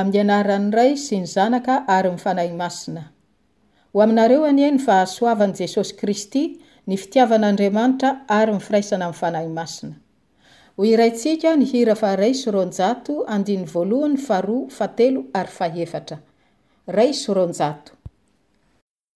Amin'ny anaran'ny Ray sy ny Zanaka ary ny Fanahy Masina. Ho aminareo anie ny fahasoavan'i Jesosy Kristy, ny fitiavan'Andriamanitra ary ny firaisana amin'ny Fanahy Masina. Ho hiraintsika ny hira faharay sy roanjato, andininy voalohany, faharoa, fahatelo ary fahefatra. Ray sy roanjato.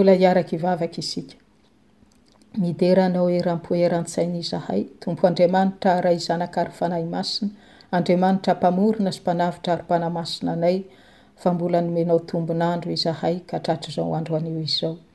Mbola hiaraka hivavaka isika. Midera Anao eram-pohera an-tsaina izahay, Tompo Andriamanitra Ray Zanaka ary Fanahy Masina, Andriamanitra Mpamorona sy Mpanavotra ary Mpanahy Masina anay, fa mbola nomenao tombon'andro izahay ka hatratr'izao andro anio izao.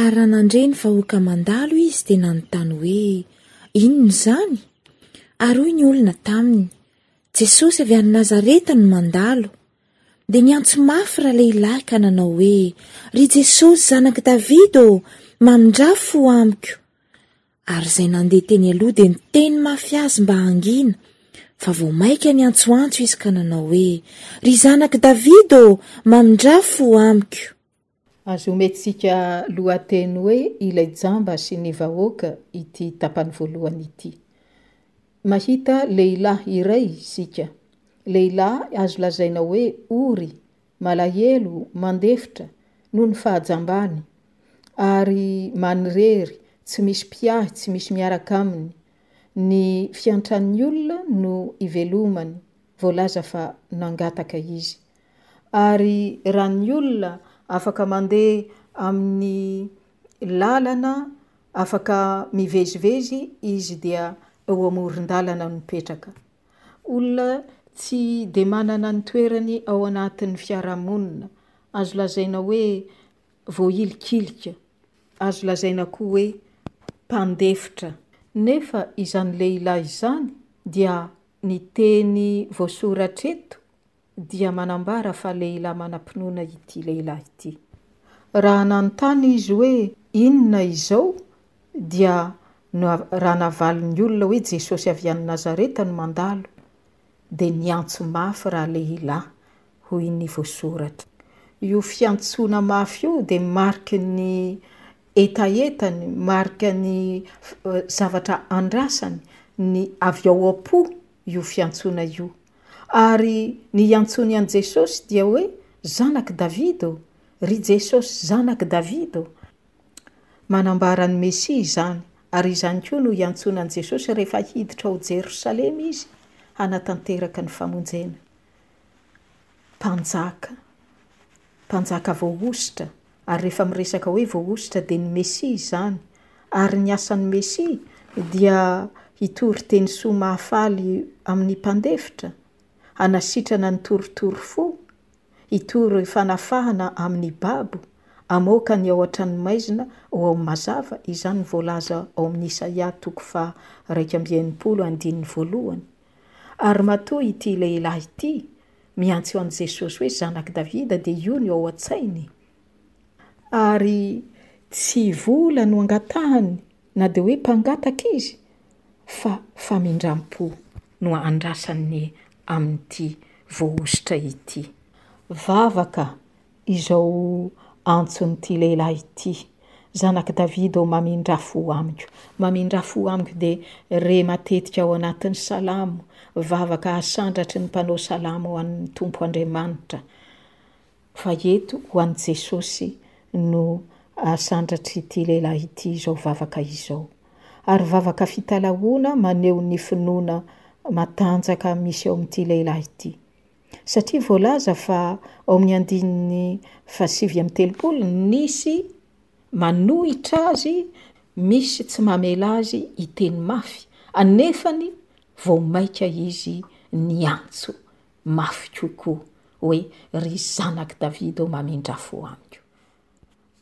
Ary raha nandre ny vahoaka mandalo izy dia nanontany hoe, Inona izany? Ary hoy ny olona taminy, Jesosy avy any Nazareta no mandalo. Dia niantso mafy ralehilahy ka nanao hoe, Ry Jesosy zanak'i Davida ô, mamindrà fo amiko. Ary izay nandeha teny aloha dia niteny mafy azy mba hangina, fa vao maika niantsoantso izy ka nanao hoe, Ry zanak'i Davida ô, mamindrà fo amiko. Azo omentsika lohateny hoe Ilay Jamba sy ny Vahoaka ity tapany voalohany ity. Mahita lehilahy iray isika, lehilahy azo lazaina hoe ory, malahelo, mandefitra, noho ny fahajambany, ary manirery, tsy misy mpiahy, tsy misy miaraka aminy. Ny fiantran'ny olona no ivelomany, voalaza fa nangataka izy. Ary raha ny olona afaka mandeha amin'ny lalana afaka mivezivezy izy dia eo amoron-dalana no mipetraka. Olona tsy dia manana ny toerany ao anatin'ny fiarahamonina, azo lazaina hoe voahilikilika, azo lazaina koa hoe mpandefitra. Nefa izany lehilahy izany dia ny teny voasoratra eto dia manambara fa lehilahy manam-pinoana ity lehilahy ity. Raha nanontany izy hoe inona izao dia raha navalin'ny olona hoe Jesosy avy any Nazareta no mandalo dia niantso mafy ralehilahy hoy ny voasoratra. Io fiantsoana mafy io dia mariky ny hetahetany, marika ny zavatra andrasany, ny avy ao am-po io fiantsoana io. Ary ny hiantsoany an'i Jesosy dia hoe Zanak'i Davida ô, ry Jesosy Zanak'i Davida ô. Manambara ny Mesia izany, ary izany koa no hiantsoana an'i Jesosy rehefa hiditra ao Jerosalema izy hanatanteraka ny famonjena. Mpanjaka. Mpanjaka voahosotra. Ary rehefa miresaka hoe voahosotra dia ny Mesia izany, ary ny asan'ny Mesia dia hitory teny soa mahafaly amin'ny mpandefitra, hanasitrana ny torotoro fo, hitory fanafahana amin'ny babo, hamoaka ny ao an-tranomaizina ho ao mazava, izany no voalaza ao amin'ny Isaia toko faha iraika amby enimpolo andininy voalohany. Ary matoa ity lehilahy ity, Miantso an'i Jesosy hoe Zanak'i Davida dia io no ao an-tsainy, ary tsy vola no angatahany na dia hoe mpangataka izy fa famindram-po no andrasany amin'ity voahosotra ity. Vavaka izao antson'ity lehilahy ity, Zanak'i Davida ô, mamindrà fo amiko. Mamindrà fo amiko dia re matetika ao anatin'ny salamo, vavaka asandratry ny mpanao salamo ho an'ny Tompo Andriamanitra, fa eto ho an'i Jesosy no asandratr'ity lehilahy ity izao vavaka izao. Ary vavaka fitalahoana maneho ny finoana matanjaka misy ao amin'ity lehilahy ity. satria voalaza fa ao amin'ny andininy fahasivy amby telopolo nisy manohitra azy misy tsy mamela azy hiteny mafy anefany vao maika izy niantso mafy kokoa hoe ry zanak'i Davida ô mamindrafo amiko.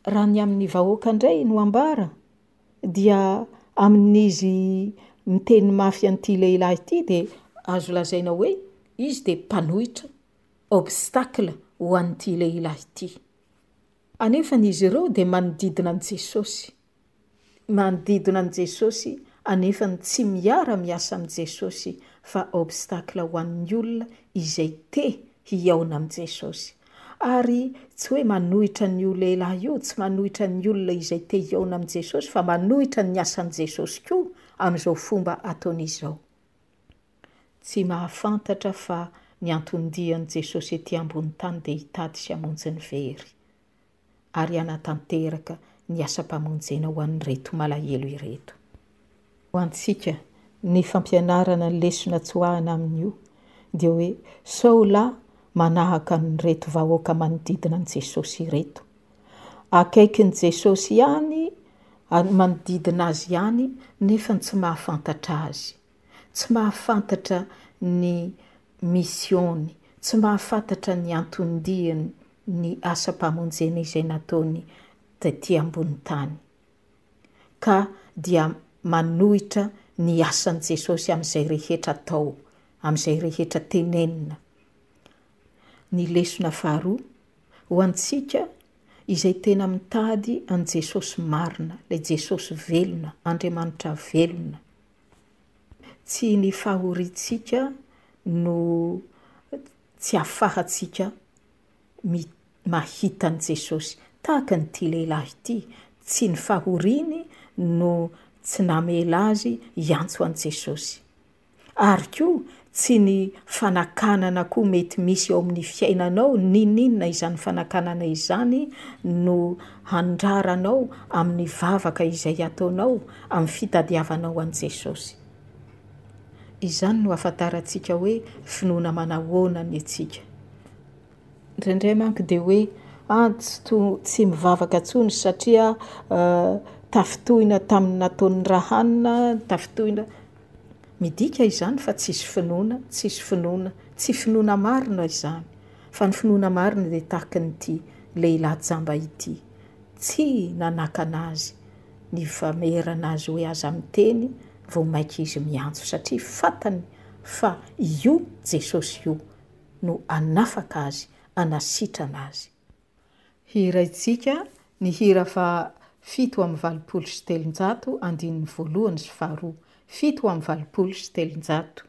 Raha ny amin'ny vahoaka indray no ambara, dia amin'izy miteny mafy an'ity lehilahy ity dia azo lazaina hoe izy dia mpanohitra, obstacle, ho an'ity lehilahy ity. Anefany izy ireo dia manodidina an'i Jesosy. Manodidina an'i Jesosy anefany tsy miara-miasa amin'i Jesosy fa obstacle ho an'ny olona izay te hihaona amin'i Jesosy. Ary tsy hoe manohitra an'io lehilahy io, tsy manohitra ny olona izay te hihaona amin'i Jesosy, fa manohitra ny asan'i Jesosy koa amin'izao fomba ataony izao. Tsy mahafantatra fa ny anton-dian'i Jesosy ety ambonin'ny tany dia hitady sy hamonjy ny very. ary hanatanteraka ny asam-pamonjena ho an'ireto malahelo ireto. Ho antsika, ny fampianarana ny lesona tsoahina amin'io dia hoe sao la manahaka an'ireto vahoaka manodidina an'i Jesosy ireto. Akaikin'i Jesosy ihany ary manodidina azy ihany nefany tsy mahafantatra azy. Tsy mahafantatra ny mission-ny, tsy mahafantatra ny anton-diany ny asam-pamonjena izay nataony taty ambony tany. Ka dia manohitra ny asan'i Jesosy amin'izay rehetra atao, amin'izay rehetra tenenina. Ny lesona faharoa, ho antsika izay tena mitady an'i Jesosy marina, ilay Jesosy velona, Andriamanitra velona, Tsy ny fahoriantsika no tsy ahafahantsika mahita an'i Jesosy. Tahaka an'ity lehilahy ity, tsy ny fahoriany no tsy namela azy hiantso an'i Jesosy. Ary koa Tsy ny fanakanana koa mety misy eo amin'ny fiainanao, ninoninona izany fanakanana izany no handrara anao amin'ny vavaka izay ataonao amin'ny fitadiavanao an'i Jesosy. Izany no ahafantarantsika hoe finoana manahoana ny antsika. Indraindray manko dia hoe, ah, tsy to, tsy mivavaka intsony satria tafintohina tamin'ny nataon'i ra hanina, tafintohina. Midika izany fa tsisy finoana, tsisy finoana, tsy finoana marina izany, fa ny finoana marina dia tahaka an'ity lehilahy jamba ity, tsy nanakana azy ny famerana azy hoe aza miteny vao mainka izy miantso, satria fantany fa io Jesosy io no hanafaka azy, hanasitrana azy. Hiraintsika ny hira faha fito amby valopolo sy telonjato andininy voalohany sy faharoa. Fito amby valopolo sy telonjato.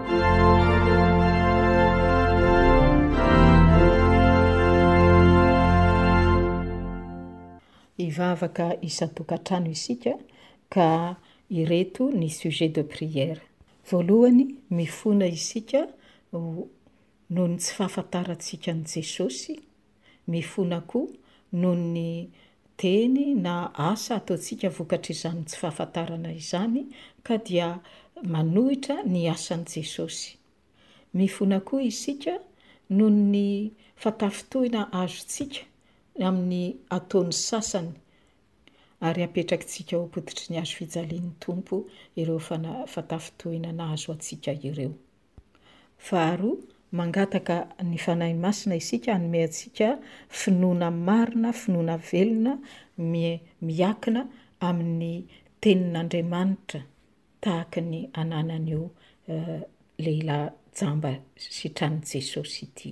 Hivavaka isan-tokantrano isika ka ireto ny sujet de prière. Voalohany, mifona isika noho ny tsy fahafantarantsika an'i Jesosy. Mifona koa noho ny teny na asa ataontsika vokatr'izany tsy fahafantarana izany ka dia manohitra ny asan'i Jesosy. Mifona koa isika noho ny fatafintohina azontsika amin'ny ataon'ny sasany ary apetrakitsika ho mpoditry ny hazo fijalian'ny Tompo ireo fatafintohina nahazo antsika ireo. Faharoa, mangataka ny Fanahy Masina isika hanome antsika finoana marina, finoana velona, miankina amin'ny Tenin'Andriamanitra, tahaka ny ananan'io lehilahy jamba sitran'i Jesosy ity.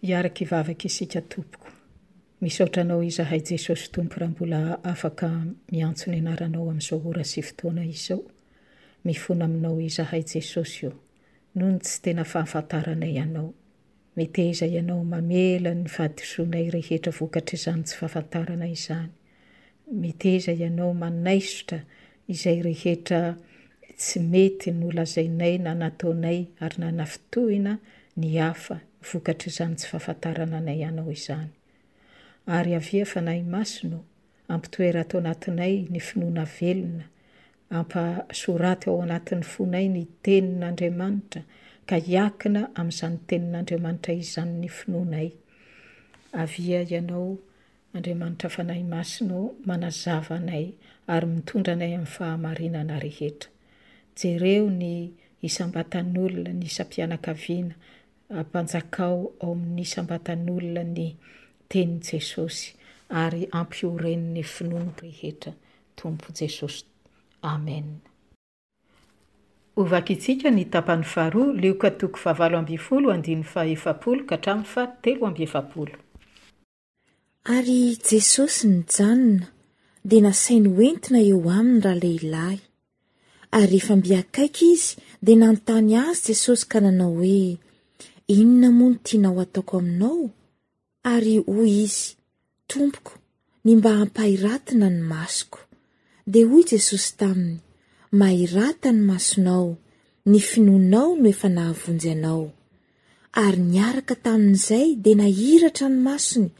Hiaraka hivavaka isika tompoko. Misaotra anao izahay Jesosy Tompo raha mbola afaka miantso ny anaranao amin'izao ora sy fotoana izao. Mifona aminao izahay Jesosy o. Noho ny tsy tena fahafantaranay anao. Meteza ianao mamela ny fahadisoanay rehetra vokatr'izany tsy fahafantarana izany. Meteza ianao manaisotra izay rehetra tsy mety nolazainay na nataonay ary nanafintohina ny hafa vokatr'izany tsy fahafantarana anay anao izany. Ary avia Fanahy Masina ô, ampitoera ato anatinay ny finoana velona, ampa soraty ao anatin'ny fonay ny Tenin'Andriamanitra ka hiakina amin'izany Tenin'Andriamanitra izany ny finoanay. Avia ianao Andriamanitra Fanahy Masina ô, manazava anay ary mitondra anay amin'ny fahamarinana rehetra. Jereo ny isam-batan'olona, ny isam-pianakaviana, ampanjakao ao amin'ny isam-batan'olona ny Tenin'i Jesosy ary ampihoreno ny finoany rehetra, Tompo Jesosy. Amen. Hovakitsika ny tapany faharoa, Lioka toko fahavalo ambin'ny folo, andininy fahaefapolo ka hatramin'ny fahatelo amby efapolo. Ary Jesosy nijanona, dia nasainy hoentina eo aminy ralehilahy. Ary rehefa mby akaiky izy, dia nanontany azy Jesosy ka nanao hoe, Inona moa no tianao ataoko aminao? Ary hoy izy, Tompoko, ny mba hampahiratina ny masoko. Dia hoy Jesosy taminy, Mahirata ny masonao, ny finoanao no efa nahavonjy anao. Ary niaraka tamin'izay dia nahiratra ny masony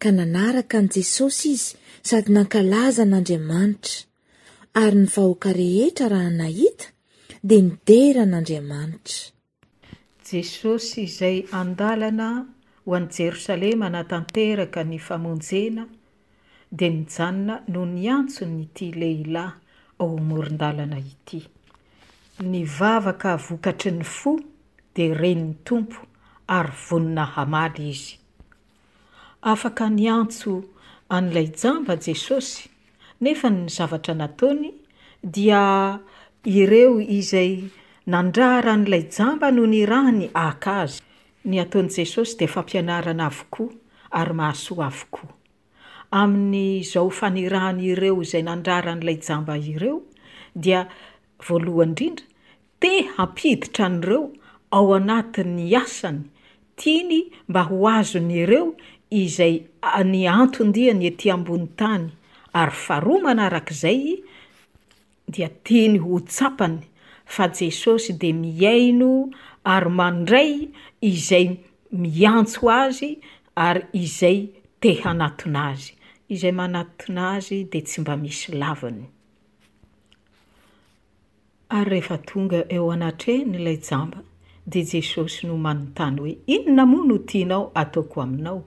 ka nanaraka an'i Jesosy izy sady nankalaza an'Andriamanitra. Ary ny vahoaka rehetra raha nahita dia nidera an'Andriamanitra. Jesosy izay andalana ho any Jerosalema hanatanteraka ny famonjena dia nijanona no niantso an'ity lehilahy ao amoron-dalana ity. Ny vavaka vokatry ny fo dia ren'ny Tompo ary vonona hamaly izy. Afaka niantso an'ilay jamba Jesosy, nefa ny zavatra nataony dia ireo izay nandrara an'ilay jamba no nirahany haka azy. Ny ataon'i Jesosy dia fampianarana avokoa ary mahasoa avokoa. Amin'izao fanirahany ireo izay nandrara an'ilay jamba ireo dia, voalohany indrindra, te hampiditra an'ireo ao anatin'ny asany, tiany mba ho azon'ireo izay nianton-diany ety ambony tany, ary faharoa manarak'izay, dia tiany ho tsapany fa Jesosy dia mihaino ary mandray izay miantso Azy ary izay te hanatona Azy. Izay manatona Azy dia tsy mba misy laviny. Ary rehefa tonga eo anatrehany ilay jamba, dia Jesosy no manontany hoe, Inona moa no tianao ataoko aminao?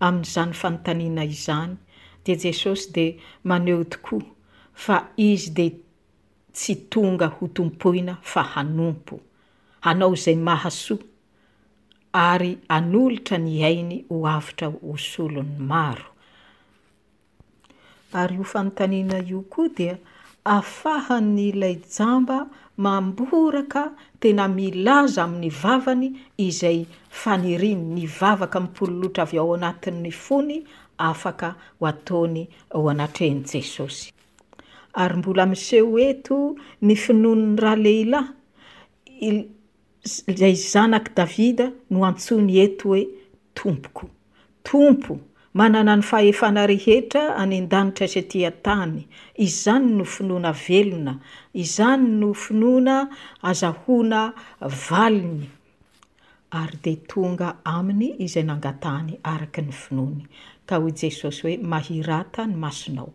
Amin'izany fanontaniana izany dia Jesosy dia maneho tokoa fa izy dia tsy tonga ho tompoina fa hanompo, hanao izay mahasoa, ary hanolotra ny ainy ho avotra ho solon'ny maro. Ary io fanontaniana io koa dia afahan'ilay jamba mamboraka tena milaza amin'ny vavany izay faniriany, ny vavaka mipololotra avy ao anatin'ny fony afaka ho ataony ao anatrehan'i Jesosy. Ary mbola miseho eto ny finoan'ny ralehilahy, izay zanak'i Davida no antsoiny eto hoe Tompoko. Tompo, manana ny fahefana rehetra any an-danitra sy aty an-tany. Izany no finoana velona, izany no finoana azahoana valiny. Ary dia tonga aminy izay nangatahany araka ny finoany, ka hoy Jesosy hoe, Mahirata ny masonao.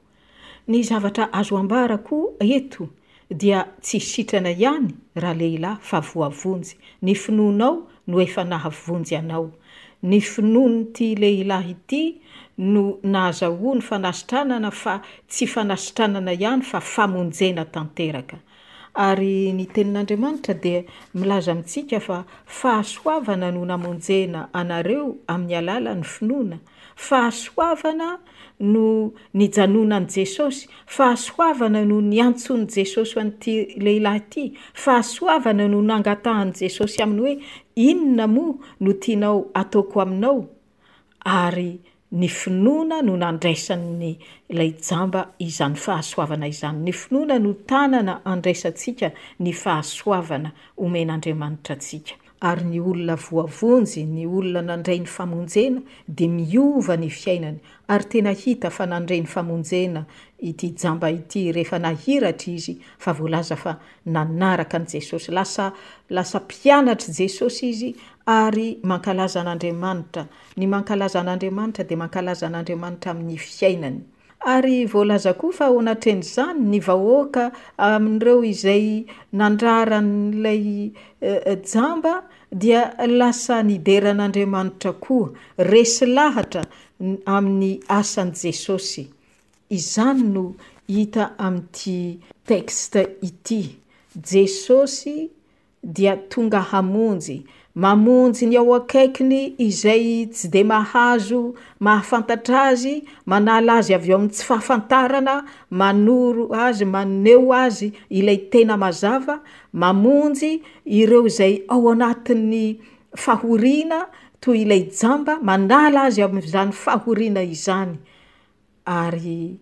Ny zavatra azo ambara koa eto dia tsy sitrana ihany ralehilahy fa voavonjy. Ny finoanao no efa nahavonjy anao. Ny finoan'ity lehilahy ity no nahazahoany fanasitranana fa tsy fanasitranana ihany fa famonjena tanteraka. Ary ny Tenin'Andriamanitra dia milaza amintsika fa fahasoavana no namonjena anareo amin'ny alalan'ny finoana. Fahasoavana no nijanonan'i Jesosy. Fahasoavana no niantson'i Jesosy an'ity lehilahy ity. Fahasoavana no nangatahan'i Jesosy aminy hoe, Inona moa no tianao ataoko aminao? ary ny finoana no nandraisan'ny ilay jamba izany fahasoavana izany. Ny finoana no tanana andraisantsika ny fahasoavana omen'Andriamanitra antsika. Ary ny olona voavonjy, ny olona nandray ny famonjena dia miova ny fiainany ary tena hita fa nandray ny famonjena ity jamba ity rehefa nahiratra izy fa voalaza fa Nanaraka an'i Jesosy. Lasa lasa mpianatr'i Jesosy izy ary mankalaza an'Andriamanitra. Ny mankalaza an'Andriamanitra dia mankalaza an'Andriamanitra amin'ny fiainany. Ary voalaza koa fa ao anatrehan'izany ny vahoaka amin'ireo izay nandràra an'ilay jamba dia lasa nidera an'Andriamanitra koa. Resy lahatra amin'ny asan'i Jesosy. Izany no hita amin'ity texte ity. Jesosy dia tonga hamonjy, mamonjy ny ao akaikiny izay tsy dia mahazo mahafantatra azy, manala azy avy ao amin'ny tsy fahafantarana, manoro azy, maneho azy ilay tena mazava, mamonjy ireo izay ao anatin'ny fahoriana toy ilay jamba, manala azy amin'izany fahoriana izany. ary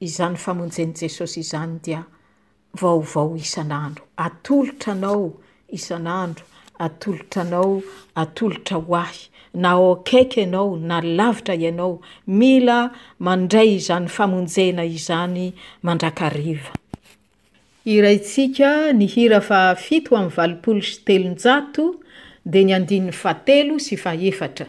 izany famonjen'i Jesosy izany dia vaovao isan'andro. Atolotra anao isan'andro, atolotra anao, atolotra ho ahy. Na ao akaiky ianao, na lavitra ianao, mila mandray izany famonjena izany mandrakariva. Hiraintsika ny hira fahafito amby valopolo sy telonjato, dia ny andininy fahatelo sy fahefatra.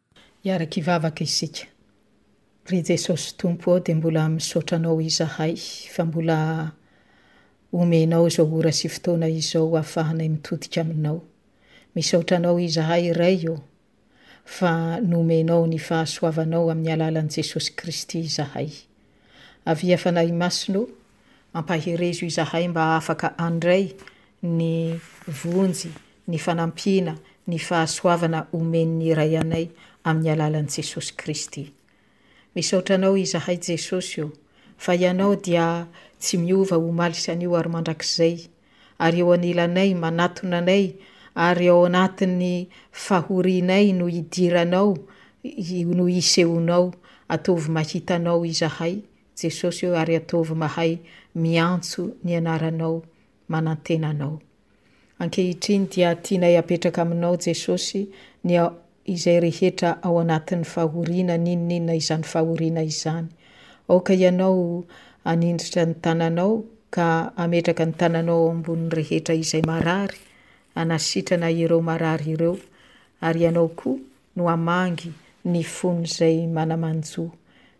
Hiaraka hivavaka isika. Ry Jesosy Tompo ô dia mbola misaotra Anao izahay fa mbola omenao izao ora sy fotoana izao ahafahanay mitodika aminao. Misaotra Anao izahay Ray ô fa nomenao ny fahasoavanao amin'ny alalan'i Jesosy Kristy izahay. Avia Fanahy Masina ô Ampaherezo izahay mba afaka handray ny vonjy, ny fanampiana, ny fahasoavana omen'ny Iray anay amin'ny alalan'i Jesosy Kristy. Misaotra Anao izahay Jesosy o, fa Ianao dia tsy miova omaly sy anio ary mandrakizay, ary eo anilanay, manatona anay, ary ao anatin'ny fahorianay no idiranao, no isehoanao. Ataovy mahita Anao izahay Jesosy o ary ataovy mahay miantso ny anaranao manantena anao ankehitriny dia tianay apetraka aminao Jesosy ny izay rehetra ao anatin'ny fahoriana n'inon'inona izany fahoriana izany aoka ianao anindritra ny tananao ka ametraka ny tananao ao ambonin'ny rehetra izay marary anasitrana ireo marary ireo ary ianao koa no amangy ny fon'izay manamanjo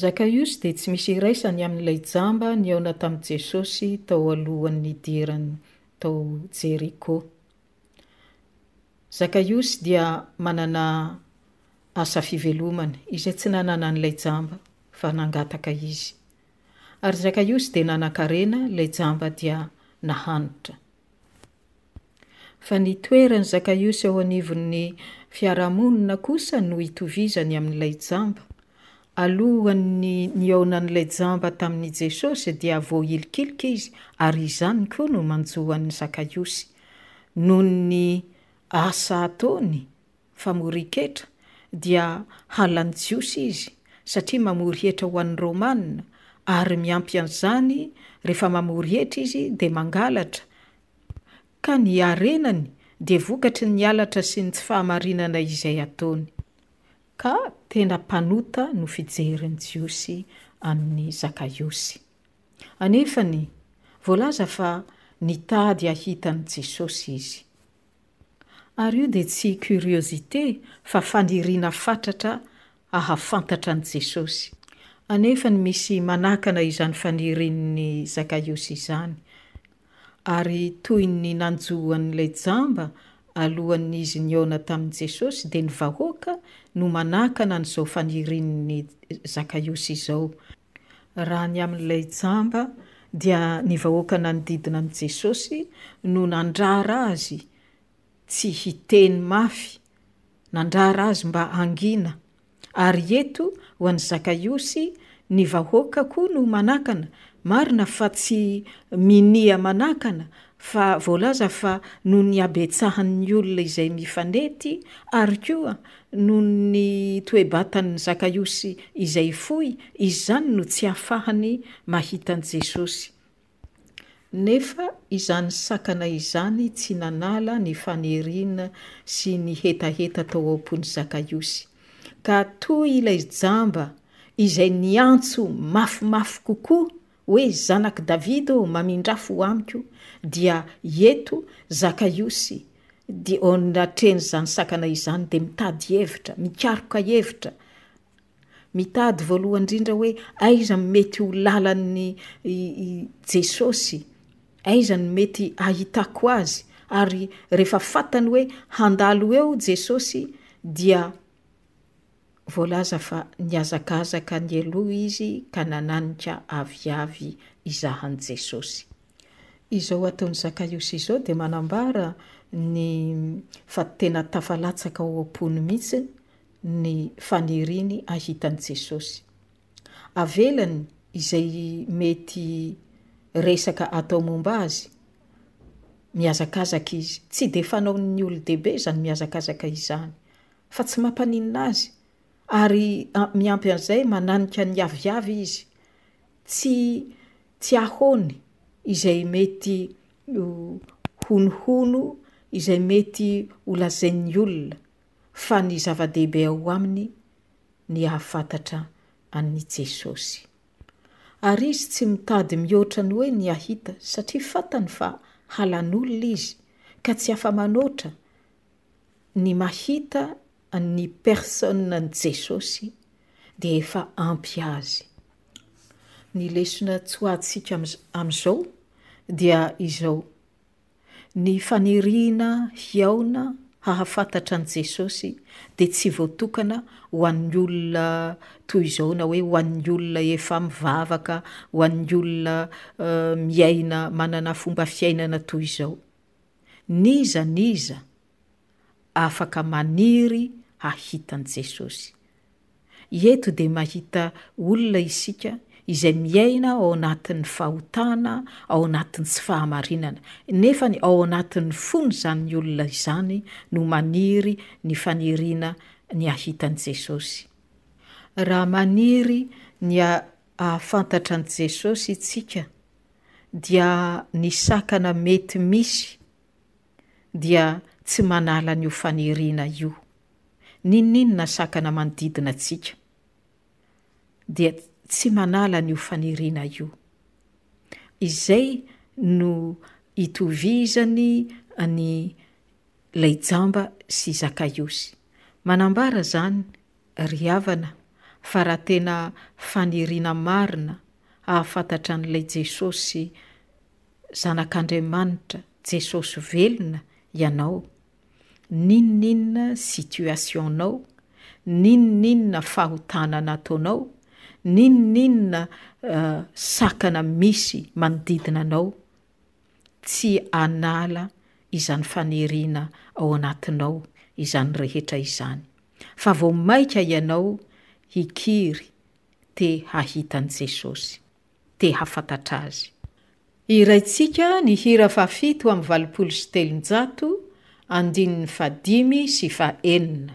Zakaiosy dia tsy misy iraisany amin'ilay jamba nihaona tamin'i Jesosy tao alohan'ny nidirany tao Jeriko. Zakaiosy dia manana asa fivelomana izay tsy nananan'ilay jamba fa nangataka izy. Ary Zakaiosy dia nanan-karena, ilay jamba dia nahantra. Fa ny toeran'i Zakaiosy eo anivon'ny fiarahamonina kosa no itovizany amin'ilay jamba. Alohan'ny nihaonan'ilay jamba tamin'i Jesosy dia voahilikilika izy ary izany koa no manjo an'i Zakaiosy. Noho ny asa ataony Famory hetra, dia halan'ny Jiosy izy, satria mamory hetra ho an'ny Romana, ary miampy an'izany, rehefa mamory hetra izy, dia mangalatra, ka ny harenany dia vokatry ny halatra sy ny tsy fahamarinana izay ataony. Ka tena mpanota no fijerin'ny Jiosy an'i Zakaiosy. Anefany, voalaza fa nitady hahita an'i Jesosy izy. Ary io dia tsy curiosité fa faniriana fatratra ahafantatra an'i Jesosy. Anefa ny misy manakana izany fanirian'i Zakaiosy izany. Ary toy ny nanjo an'ilay jamba alohan'izy nihaona tamin'i Jesosy dia ny vahoaka no manakana an'izao fanirian'i Zakaiosy izao. Raha ny amin'ilay jamba dia ny vahoaka nanodidina an'i Jesosy no nandrara azy tsy hiteny mafy, nandrara azy mba hangina. Ary eto ho an'i Zakaiosy, ny vahoaka koa no manakana, marina fa tsy minia manakana fa voalaza fa noho ny habetsahan'ny olona izay mifanety ary koa noho ny toe-batan'ny Zakaiosy izay fohy, izany no tsy ahafahany mahita an'i Jesosy. Nefa izany sakana izany tsy nanala ny faniriana sy ny hetaheta tao am-pon'i Zakaiosy, ka toy ilay jamba izay niantso mafimafy kokoa Hoe zanak'i Davida ô, mamindrafo ho amiko, dia eto Zakaiosy, dia eo anatrehan'izany sakana izany dia mitady hevitra, mikaroka hevitra, mitady voalohany indrindra hoe aiza no mety ho lalan'i Jesosy, aiza no mety ahitako azy, ary rehefa fantany hoe handalo eo Jesosy dia Voalaza fa nihazakazaka nieloha izy ka nananika aviavy hizaha an'i Jesosy. Izao ataon'i Zakaiosy izao dia manambara ny fa tena tafalatsaka ao am-pony mihitsy ny faniriany hahita an'i Jesosy. Avelany izay mety resaka atao momba azy. Mihazakazaka izy. Tsy dia fanaon'ny olon-dehibe izany mihazakazaka izany. fa tsy mampaninona azy, ary miampy an'izay mananika ny aviavy izy tsy tsy ahoany izay mety ho honohono izay mety ho lazain'ny olona fa ny zava-dehibe ao aminy ny hahafantatra an'i Jesosy. Ary izy tsy mitady mihoatra ny hoe ny hahita satria fantany fa halan'olona izy ka tsy afa-manoatra Ny mahita ny personne an'i Jesosy dia efa ampy azy. Ny lesona tsy ho atsika amin'izao dia izao, ny faniriana hihaona hahafantatra an'i Jesosy dia tsy voatokana ho an'ny olona toy izao na hoe ho an'ny olona efa mivavaka, ho an'ny olona miaina manana fomba fiainana toy izao. N'iza n'iza afaka maniry hahita an'i Jesosy. Eto dia mahita olona isika izay miaina ao anatin'ny fahotana, ao anatin'ny tsy fahamarinana. Nefa ny ao anatin'ny fon'izany olona izany no maniry ny faniriana ny hahita an'i Jesosy. Raha maniry ny hahafantatra an'i Jesosy isika, dia ny sakana mety misy dia tsy manala an'io faniriana io. N'inon'inona sakana manodidina antsika dia tsy manala an'io faniriana io. Izay no itovizany ny ilay jamba sy Zakaiosy. Manambara izany Ry havana, fa raha tena faniriana marina hahafantatra an'ilay Jesosy Zanak'Andriamanitra, Jesosy velona, ianao, n'inon'inona situation-nao, n'inon'inona fahotana nataonao, n'inon'inona sakana misy manodidina anao, tsy hanala izany faniriana ao anatinao izany rehetra izany, fa vao maika ianao hikiry te hahita an'i Jesosy, te hafantatra Azy. Hiraintsika ny hira fahafito amby valopolo sy telonjato, andininy fahadimy sy fahenina.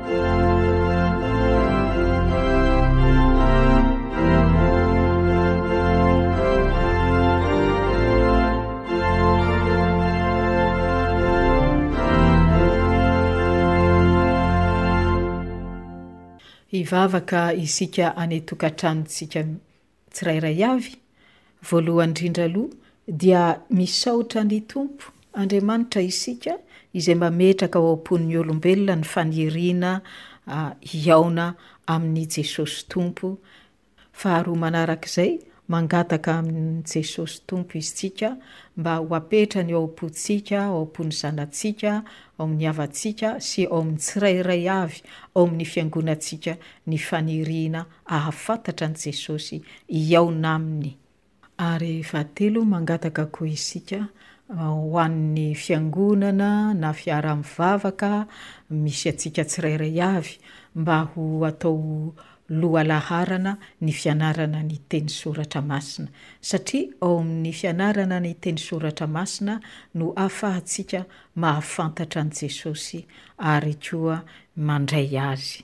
Hivavaka isika any tokantranontsika tsirairay avy, voalohany indrindra aloha dia misaotra ny Tompo Andriamanitra isika izay mametraka ao am-pon'ny olombelona ny faniriana hihaona amin'i Jesosy Tompo, faharoa manarak'izay mangataka amin'i Jesosy Tompo isika mba ho apetrany ao am-pontsika, ao am-pon'ny zanatsika, ao amin'ny havantsika sy ao amin'ny tsirairay avy ao amin'ny fiangonantsika ny faniriana Ahafantatra an'i Jesosy, hihaona Aminy. Ary fahatelo, mangataka koa isika ho an'ny Fiangonana na fiaraha-mivavaka misy antsika tsirairay avy mba ho atao lohalaharana ny fianarana ny Teny Soratra Masina. Satria ao amin'ny fianarana ny Teny Soratra Masina no ahafahantsika mahafantatra an'i Jesosy ary koa mandray Azy.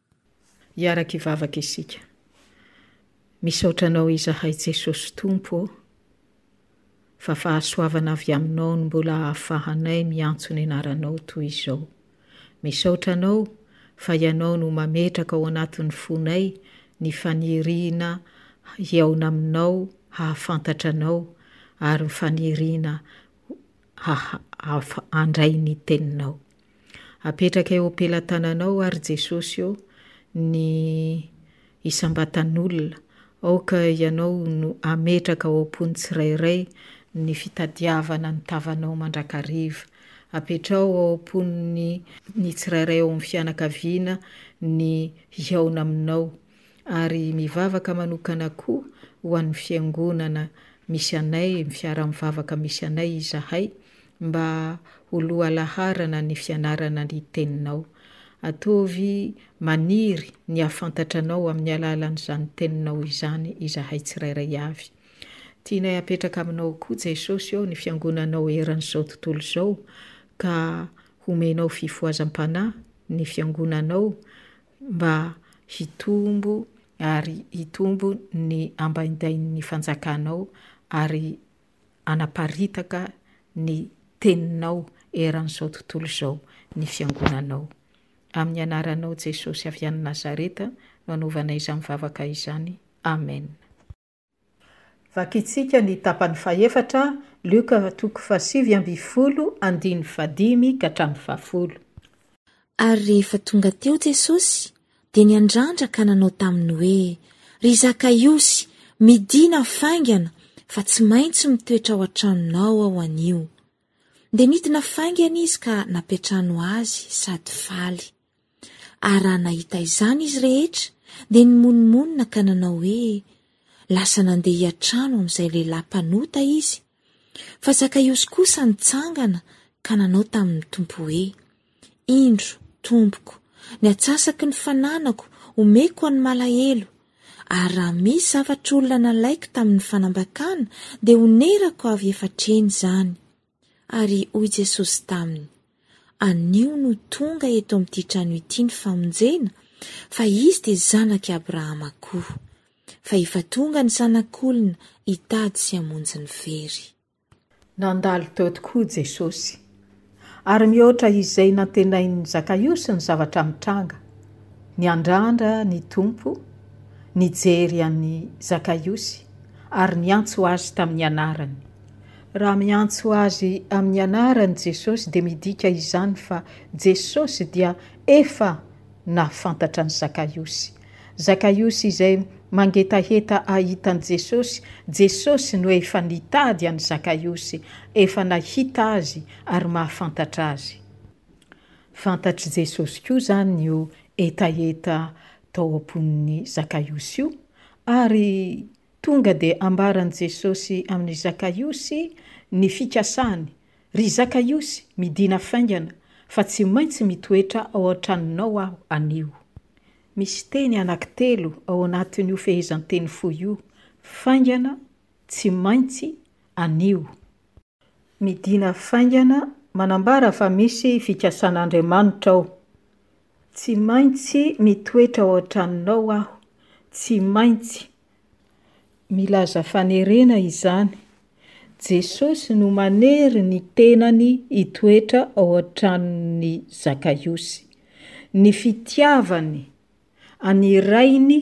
Hiaraka hivavaka isika. Misaotra Anao izahay Jesosy Tompo ô, fa fahasoavana avy Aminao no mbola ahafahanay miantso ny Anaranao toy izao. Misaotra Anao fa Ianao no mametraka ao anatin'ny fonay ny faniriana hihaona Aminao, hahafantatra Anao, ary ny faniriana handray ny Teninao. Apetraka eo am-pelatananao àry Jesosy ô, ny isam-batan'olona. Aoka Ianao no hametraka ao am-pon'ny tsirairay ny fitadiavana ny tavanao mandrakariva. Apetraho ao am-pon'ny ny tsirairay ao amin'ny fianakaviana ny hihaona aminao. Ary mivavaka manokana koa ho an'ny Fiangonana misy anay, ny fiaraha-mivavaka misy anay izahay, Mba ho lohalaharana ny fianarana ny Teninao. Ataovy maniry ny hahafantatra Anao amin'ny alalan'izany Teninao izany izahay tsirairay avy. Tianay hapetraka Aminao koa, Jesosy ô, ny Fiangonanao eran'izao tontolo izao, ka homenao fifohazam-panahy ny Fiangonanao mba hitombo ary hitombo ny ambaindain'ny Fanjakanao ary hanaparitaka ny Teninao eran'izao tontolo izao ny Fiangonanao. Amin'ny Anaranao Jesosy avy any Nazareta no anaovanay izany vavaka izany. Amen. Vakintsika ny tapany fahefatra, Lioka toko fahasivy ambin'ny folo andininy fahadimy ka hatramin'ny fahafolo. Ary rehefa tonga teo Jesosy, Dia niandrandra ka nanao taminy hoe, Ry Zakaiosy, midìna faingana, fa tsy maintsy mitoetra ao an-tranonao aho anio. Dia nidina faingana izy ka napetrano azy sady faly. Ary raha nahita izany izy rehetra, dia nimonomonona ka nanao hoe, Lasa nandeha hiantrano amin'izay lehilahy mpanota izy, Fa Zakaiosy kosa nitsangana ka nanao tamin'ny Tompo hoe, Indro, Tompoko, ny atsasaky ny fananako omeko an'ny malahelo, ary raha misy zavatr'olona nalaiko tamin'ny fanambakana dia honerako avy efa hatreny izany. Ary hoy Jesosy taminy, Anio no tonga eto amin'ity trano ity ny famonjena, fa izy dia zanak'i Abrahama koa. Fa efa tonga ny Zanak'olona hitady sy hamonjy ny very. Nandalo teo tokoa Jesosy. Ary mihoatra izay nantenain'i Zakaiosy ny zavatra mitranga. Niandrandra ny Tompo, nijery an'i Zakaiosy, ary niantso azy tamin'ny anarany. Raha miantso azy amin'ny anarany Jesosy dia midika izany fa Jesosy dia efa nahafantatra an'i Zakaiosy. Zakaiosy izay mangetaheta hahita an'i Jesosy, Jesosy no efa nitady an'i Zakaiosy, efa nahita azy ary mahafantatra azy. Fantatr'i Jesosy koa izany io hetaheta tao am-pon'i Zakaiosy io ary Tonga dia ambaran'i Jesosy amin'i Zakaiosy ny fikasany, Ry Zakaiosy, midina faingana, fa tsy maintsy mitoetra ao an-tranonao aho anio. Misy teny anankitelo ao anatin'io fehezanteny fohy io, faingana, tsy maintsy, anio. Midina faingana manambara fa misy fikasan'Andriamanitra ao. Tsy maintsy mitoetra ao an-tranonao aho. Tsy maintsy. Milaza fanerena izany. Jesosy no manery ny tenany hitoetra ao an-tranon'i Zakaiosy. Ny fitiavany. an'ny rainy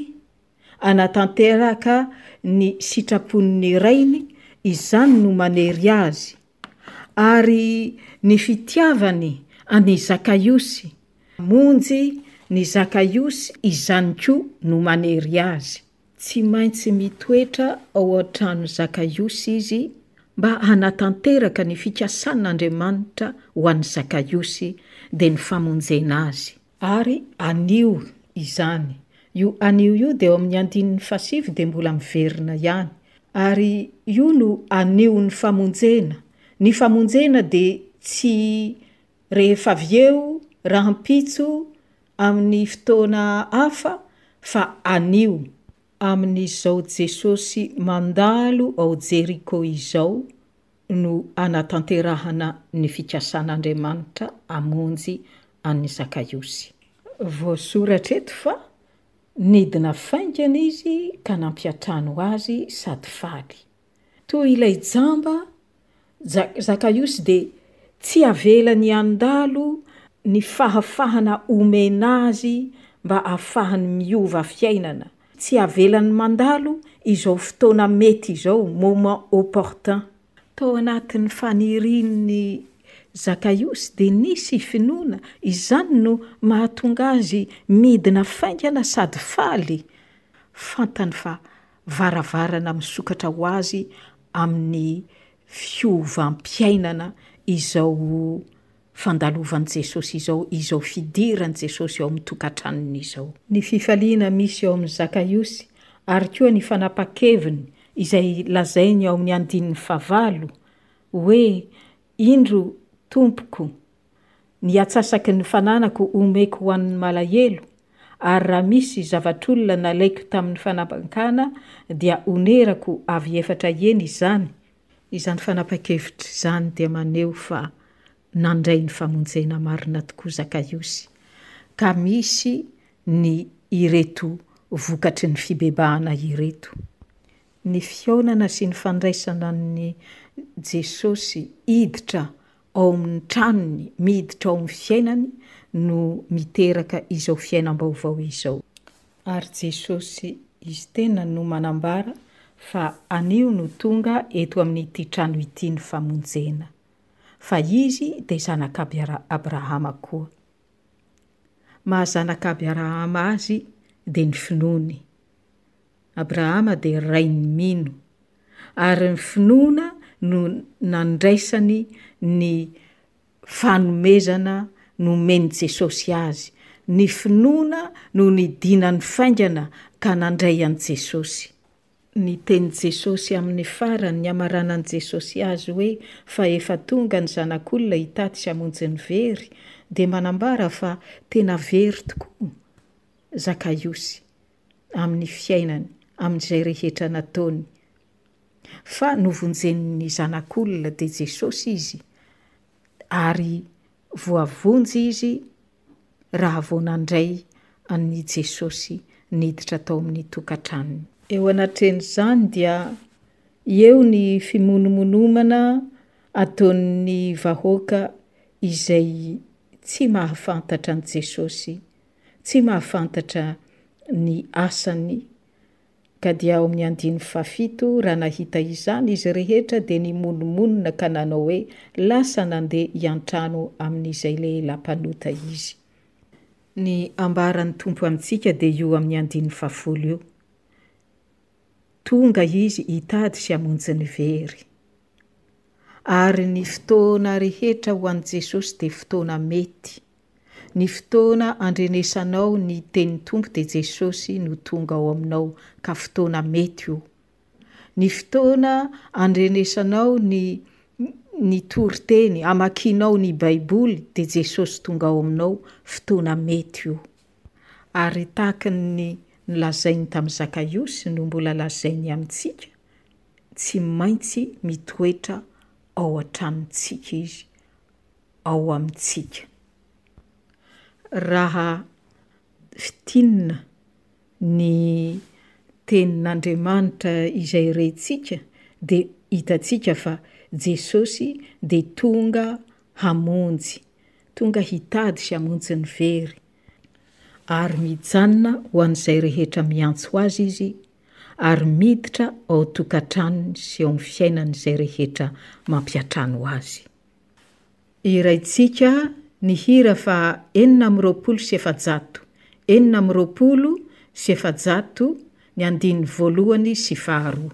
hanatanteraka ny sitrapon'ny rainy, izany no manery azy, ary ny fitiavany an'i Zakaiosy hamonjy ny Zakaiosy, izany koa no manery azy. Tsy maintsy mitoetra ao an-tranon'i Zakaiosy izy mba hanatanteraka ny fikasan'Andriamanitra ho an'i Zakaiosy, dia ny famonjena azy. Ary anio izany. Io anio io dia ao amin'ny andininy fahasivy dia mbola miverina ihany. Ary io no anion'ny famonjena. Ny famonjena dia tsy rehefa avy eo rahampitso amin'ny fotoana hafa fa anio. Amin'izao Jesosy mandalo ao Jeriko izao no hanatanterahana ny fikasan'Andriamanitra hamonjy an'i Zakaiosy. Voasoratra eto fa nidina faingana izy ka nampiantrano azy sady faly. Toy ilay jamba, Zakaiosy dia tsy havelany handalo ny fahafahana omena azy mba hahafahany miova fiainana, Tsy avelany mandalo izao fotoana mety izao, moment opportun. Tao anatin'ny fanirian'i Zakaiosy dia nisy finoana, izany no mahatonga azy midina faingana sady faly, fantany fa varavarana misokatra ho azy amin'ny fiovam-piainana izao fandalovan'i Jesosy izao, izao fidiran'i Jesosy ao amin'ny tokantranony izao. Ny fifaliana misy ao amin'i Zakaiosy ary koa ny fanapaha-keviny izay lazainy ao amin'ny andininy fahavalo hoe, Indro, Tompoko, ny atsasaky ny fananako omeko ho an'ny malahelo, ary raha misy zavatr'olona nalaiko tamin'ny fanampakana dia onerako avy efatra heny izany Izany fanapan-kevitra izany dia maneho fa nandray ny famonjena marina tokoa Zakaiosy, ka misy ny ireto vokatry ny fibebahana ireto, ny fihaonana sy ny fandraisana an'i Jesosy hiditra ao amin'ny tranony, miditra ao amin'ny fiainany no miteraka izao fiainam-baovao izao. Ary Jesosy Izy tena no manambara fa anio no tonga eto amin'ity trano ity ny famonjena, fa Izy dia zanak'Aby Abrahama koa. Maha zanak'Aby Arahama Azy dia ny finoany. Abrahama dia rain'ny mino, ary ny finoana no nandraisany ny fanomezana nomen'i Jesosy azy. Ny finoana no nidinany faingana ka nandray an'i Jesosy. Niteny Jesosy amin'ny farany niamaranan'i Jesosy azy hoe fa efa tonga ny Zanak'olona hitady sy hamonjy ny very, dia manambara fa tena very tokoa Zakaiosy. amin'ny fiainany amin'izay rehetra nataony. Fa novonjen'ny Zanak'olona dia Jesosy izy ary voavonjy izy raha vao nandray an'i Jesosy niditra tao amin'ny tokantranony. Eo anatrehan'izany dia eo ny fimonomonomana ataon'ny vahoaka izay tsy mahafantatra an'i Jesosy tsy mahafantatra ny asany ka dia ao amin'ny andininy fahafito raha nahita izany izy rehetra dia nimonomonona ka nanao hoe lasa nandeha hiantrano amin'izay lehilahy mpanota izy. Ny ambaran'ny Tompo amintsika dia io amin'ny andininy fahafolo io, Tonga Izy hitady sy hamonjy ny very. Ary ny fotoana rehetra ho an'i Jesosy dia fotoana mety Ny fotoana andrenesanao ny tenin'ny Tompo dia Jesosy no tonga ao aminao ka fotoana mety io. Ny fotoana andrenesanao ny ny toriteny, amakianao ny Baiboly dia Jesosy tonga ao aminao, fotoana mety io. Ary tahaka ny nolazainy tamin'i Zakaiosy no mbola lazainy amintsika, tsy maintsy mitoetra ao an-tranontsika izy. ao amintsika. Raha fintinina ny Tenin'Andriamanitra izay rentsika dia hitantsika fa Jesosy dia tonga hamonjy, tonga hitady sy hamonjy ny very, ary mijanona ho an'izay rehetra miantso Azy Izy, ary miditra ao an-tokantranony sy ao amin'ny fiainan'izay rehetra mampiantrano Azy. Hiraintsika ny hira faha enina amby roapolo sy efajato, enina amby roapolo sy efajato, ny andininy voalohany sy faharoa.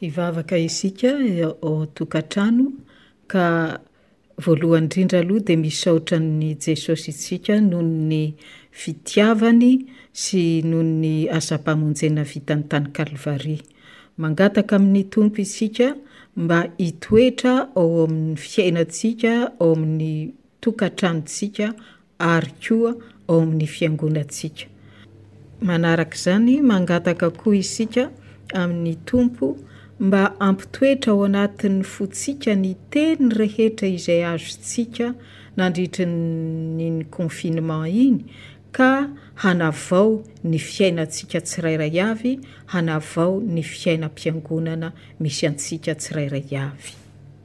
Hivavaka isika ao an-tokantrano ka voalohany indrindra aloha dia misaotra an'i Jesosy isika noho ny fitiavany sy noho ny asam-pamonjena vitany tany Kalvary. Mangataka amin'ny Tompo isika mba hitoetra ao amin'ny fiainantsika, ao amin'ny tokantranontsika ary koa ao amin'ny fiangonantsika. Manaraka izany, mangataka koa isika amin'ny Tompo mba hampitoetra ao anatin'ny fontsika ny teny rehetra izay azontsika nandritry iny confinement iny ka hanavao ny fiainantsika tsirairay avy, hanavao ny fiainam-piangonana misy antsika tsirairay avy.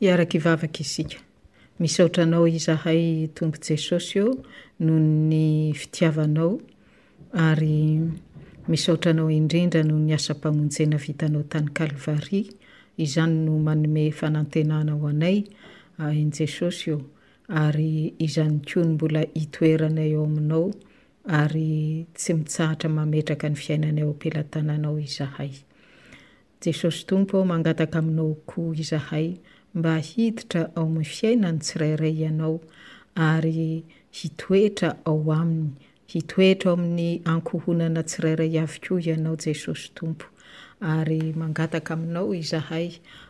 Hiara-kivavaka isika. Misaotra Anao izahay Tompo Jesosy ô noho ny fitiavanao ary misaotra Anao indrindra noho ny asam-pamonjena vitanao tany Kalvary, izany no manome fanantenana ho anay ahin Jesosy ô ary izany koa no mbola itoeranay ao Aminao ary tsy mitsahatra mametraka ny fiainanay ao am-pelatananao izahay. Jesosy Tompo ô mangataka aminao ko izahay mba hiditra ao amin fiainan tsirairay ianao ary hitoetra ao aminy hitoetra ao amin ny ankohonana tsirairay avy koa ianao Jesosy Tompo ary mangataka aminao izahay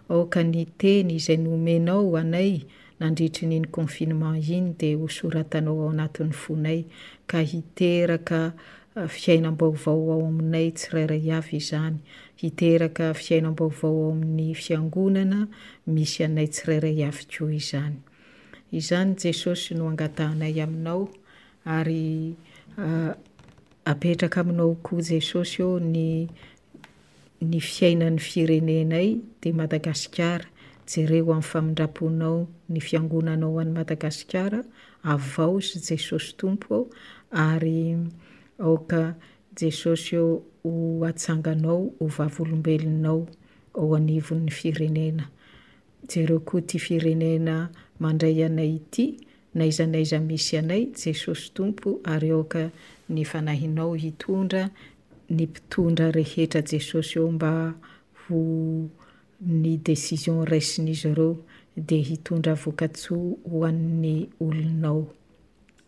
aoka ny teny izay nomenao anay Nandritry ny iny confinement iny dia ho soratanao ao anatin'ny fonay ka hiteraka fiainam-baovao ao aminay tsirairay avy izany, hiteraka fiainam-baovao ao amin'ny Fiangonana misy anay tsirairay avy koa izany. Izany Jesosy no angatahanay aminao ary apetraka aminao koa Jesosy ô ny ny fiainan'ny firenenay dia Madagasikara, jereo amin'ny famindramponao ny fiangonanao ho an'i Madagasikara, avao sy Jesosy Tompo ao ary aoka Jesosy ô ho atsanganao ho vavolombelonao ao anivon'ny firenena. Jereo koa ity firenena mandray anay ity, n'aiza n'aiza misy anay, Jesosy Tompo ary aoka ny fanahinao hitondra ny mpitondra rehetra Jesosy ô mba ho ny décision raisin'izy ireo dia hitondra vokatsoa ho an'ny olonao.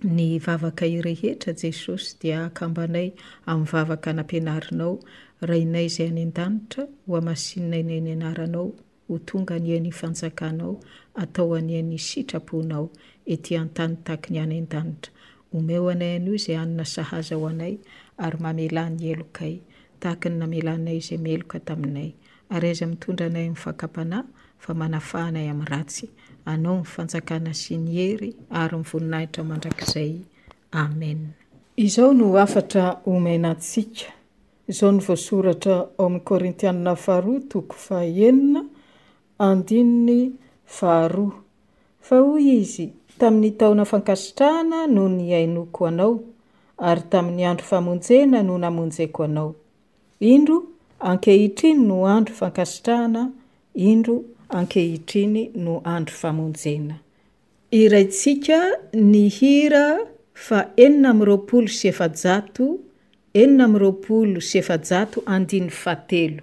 Ny vavaka irehetra Jesosy dia akambanay amin'ny vavaka nampianarinao, Rainay izay any an-danitra, hohamasininay ny anaranao, Ho tonga anie ny fanjakanao, atao anie ny sitraponao, ety an-tany taky ny any an-danitra. Omeo anay anio izay hanina sahaza ho anay, ary mamelà ny helokay, tahaky ny namelanay izay meloka taminay. Ary aiza mitondra anay amin'ny fakam-panahy, fa manafaha anay amin'ny ratsy. Anao ny fanjakana sy ny hery ary ny voninahitra mandrakizay. Amena. Izao no hafatra omena antsika, Izao no voasoratra ao amin'ny Korintianina faharoa toko fahenina andininy faharoa, Fa hoy izy, Tamin'ny taona fankasitrahana no nihainoako anao, ary tamin'ny andro famonjena no namonjeko anao. Indro, ankehitriny no andro fankasitrahana, indro, ankehitriny no andro famonjena. Hiraintsika ny hira fa enina amby roapolo sy efajato, enina amby roapolo sy efajato andiny fahatelo.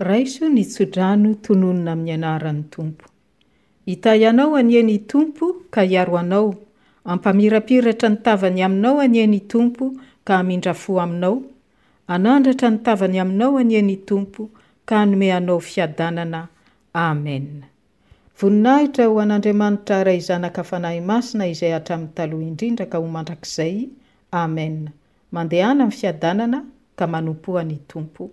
Raiso ny tso-drano tononina amin'ny anaran'ny Tompo. Hitahy anao anie ny Tompo ka hiaro anao, hampamirapiratra ny tavany aminao anie ny Tompo ka hamindra fo aminao, hanandratra ny tavany aminao anie ny Tompo ka hanome anao fiadanana. Amen. Voninahitra ho an'Andriamanitra Ray Zanaka Fanahy Masina izay hatramin'ny taloha indrindra ka ho mandrakizay. Amen. Mandehana amin'ny fiadanana ka manompoa ny Tompo.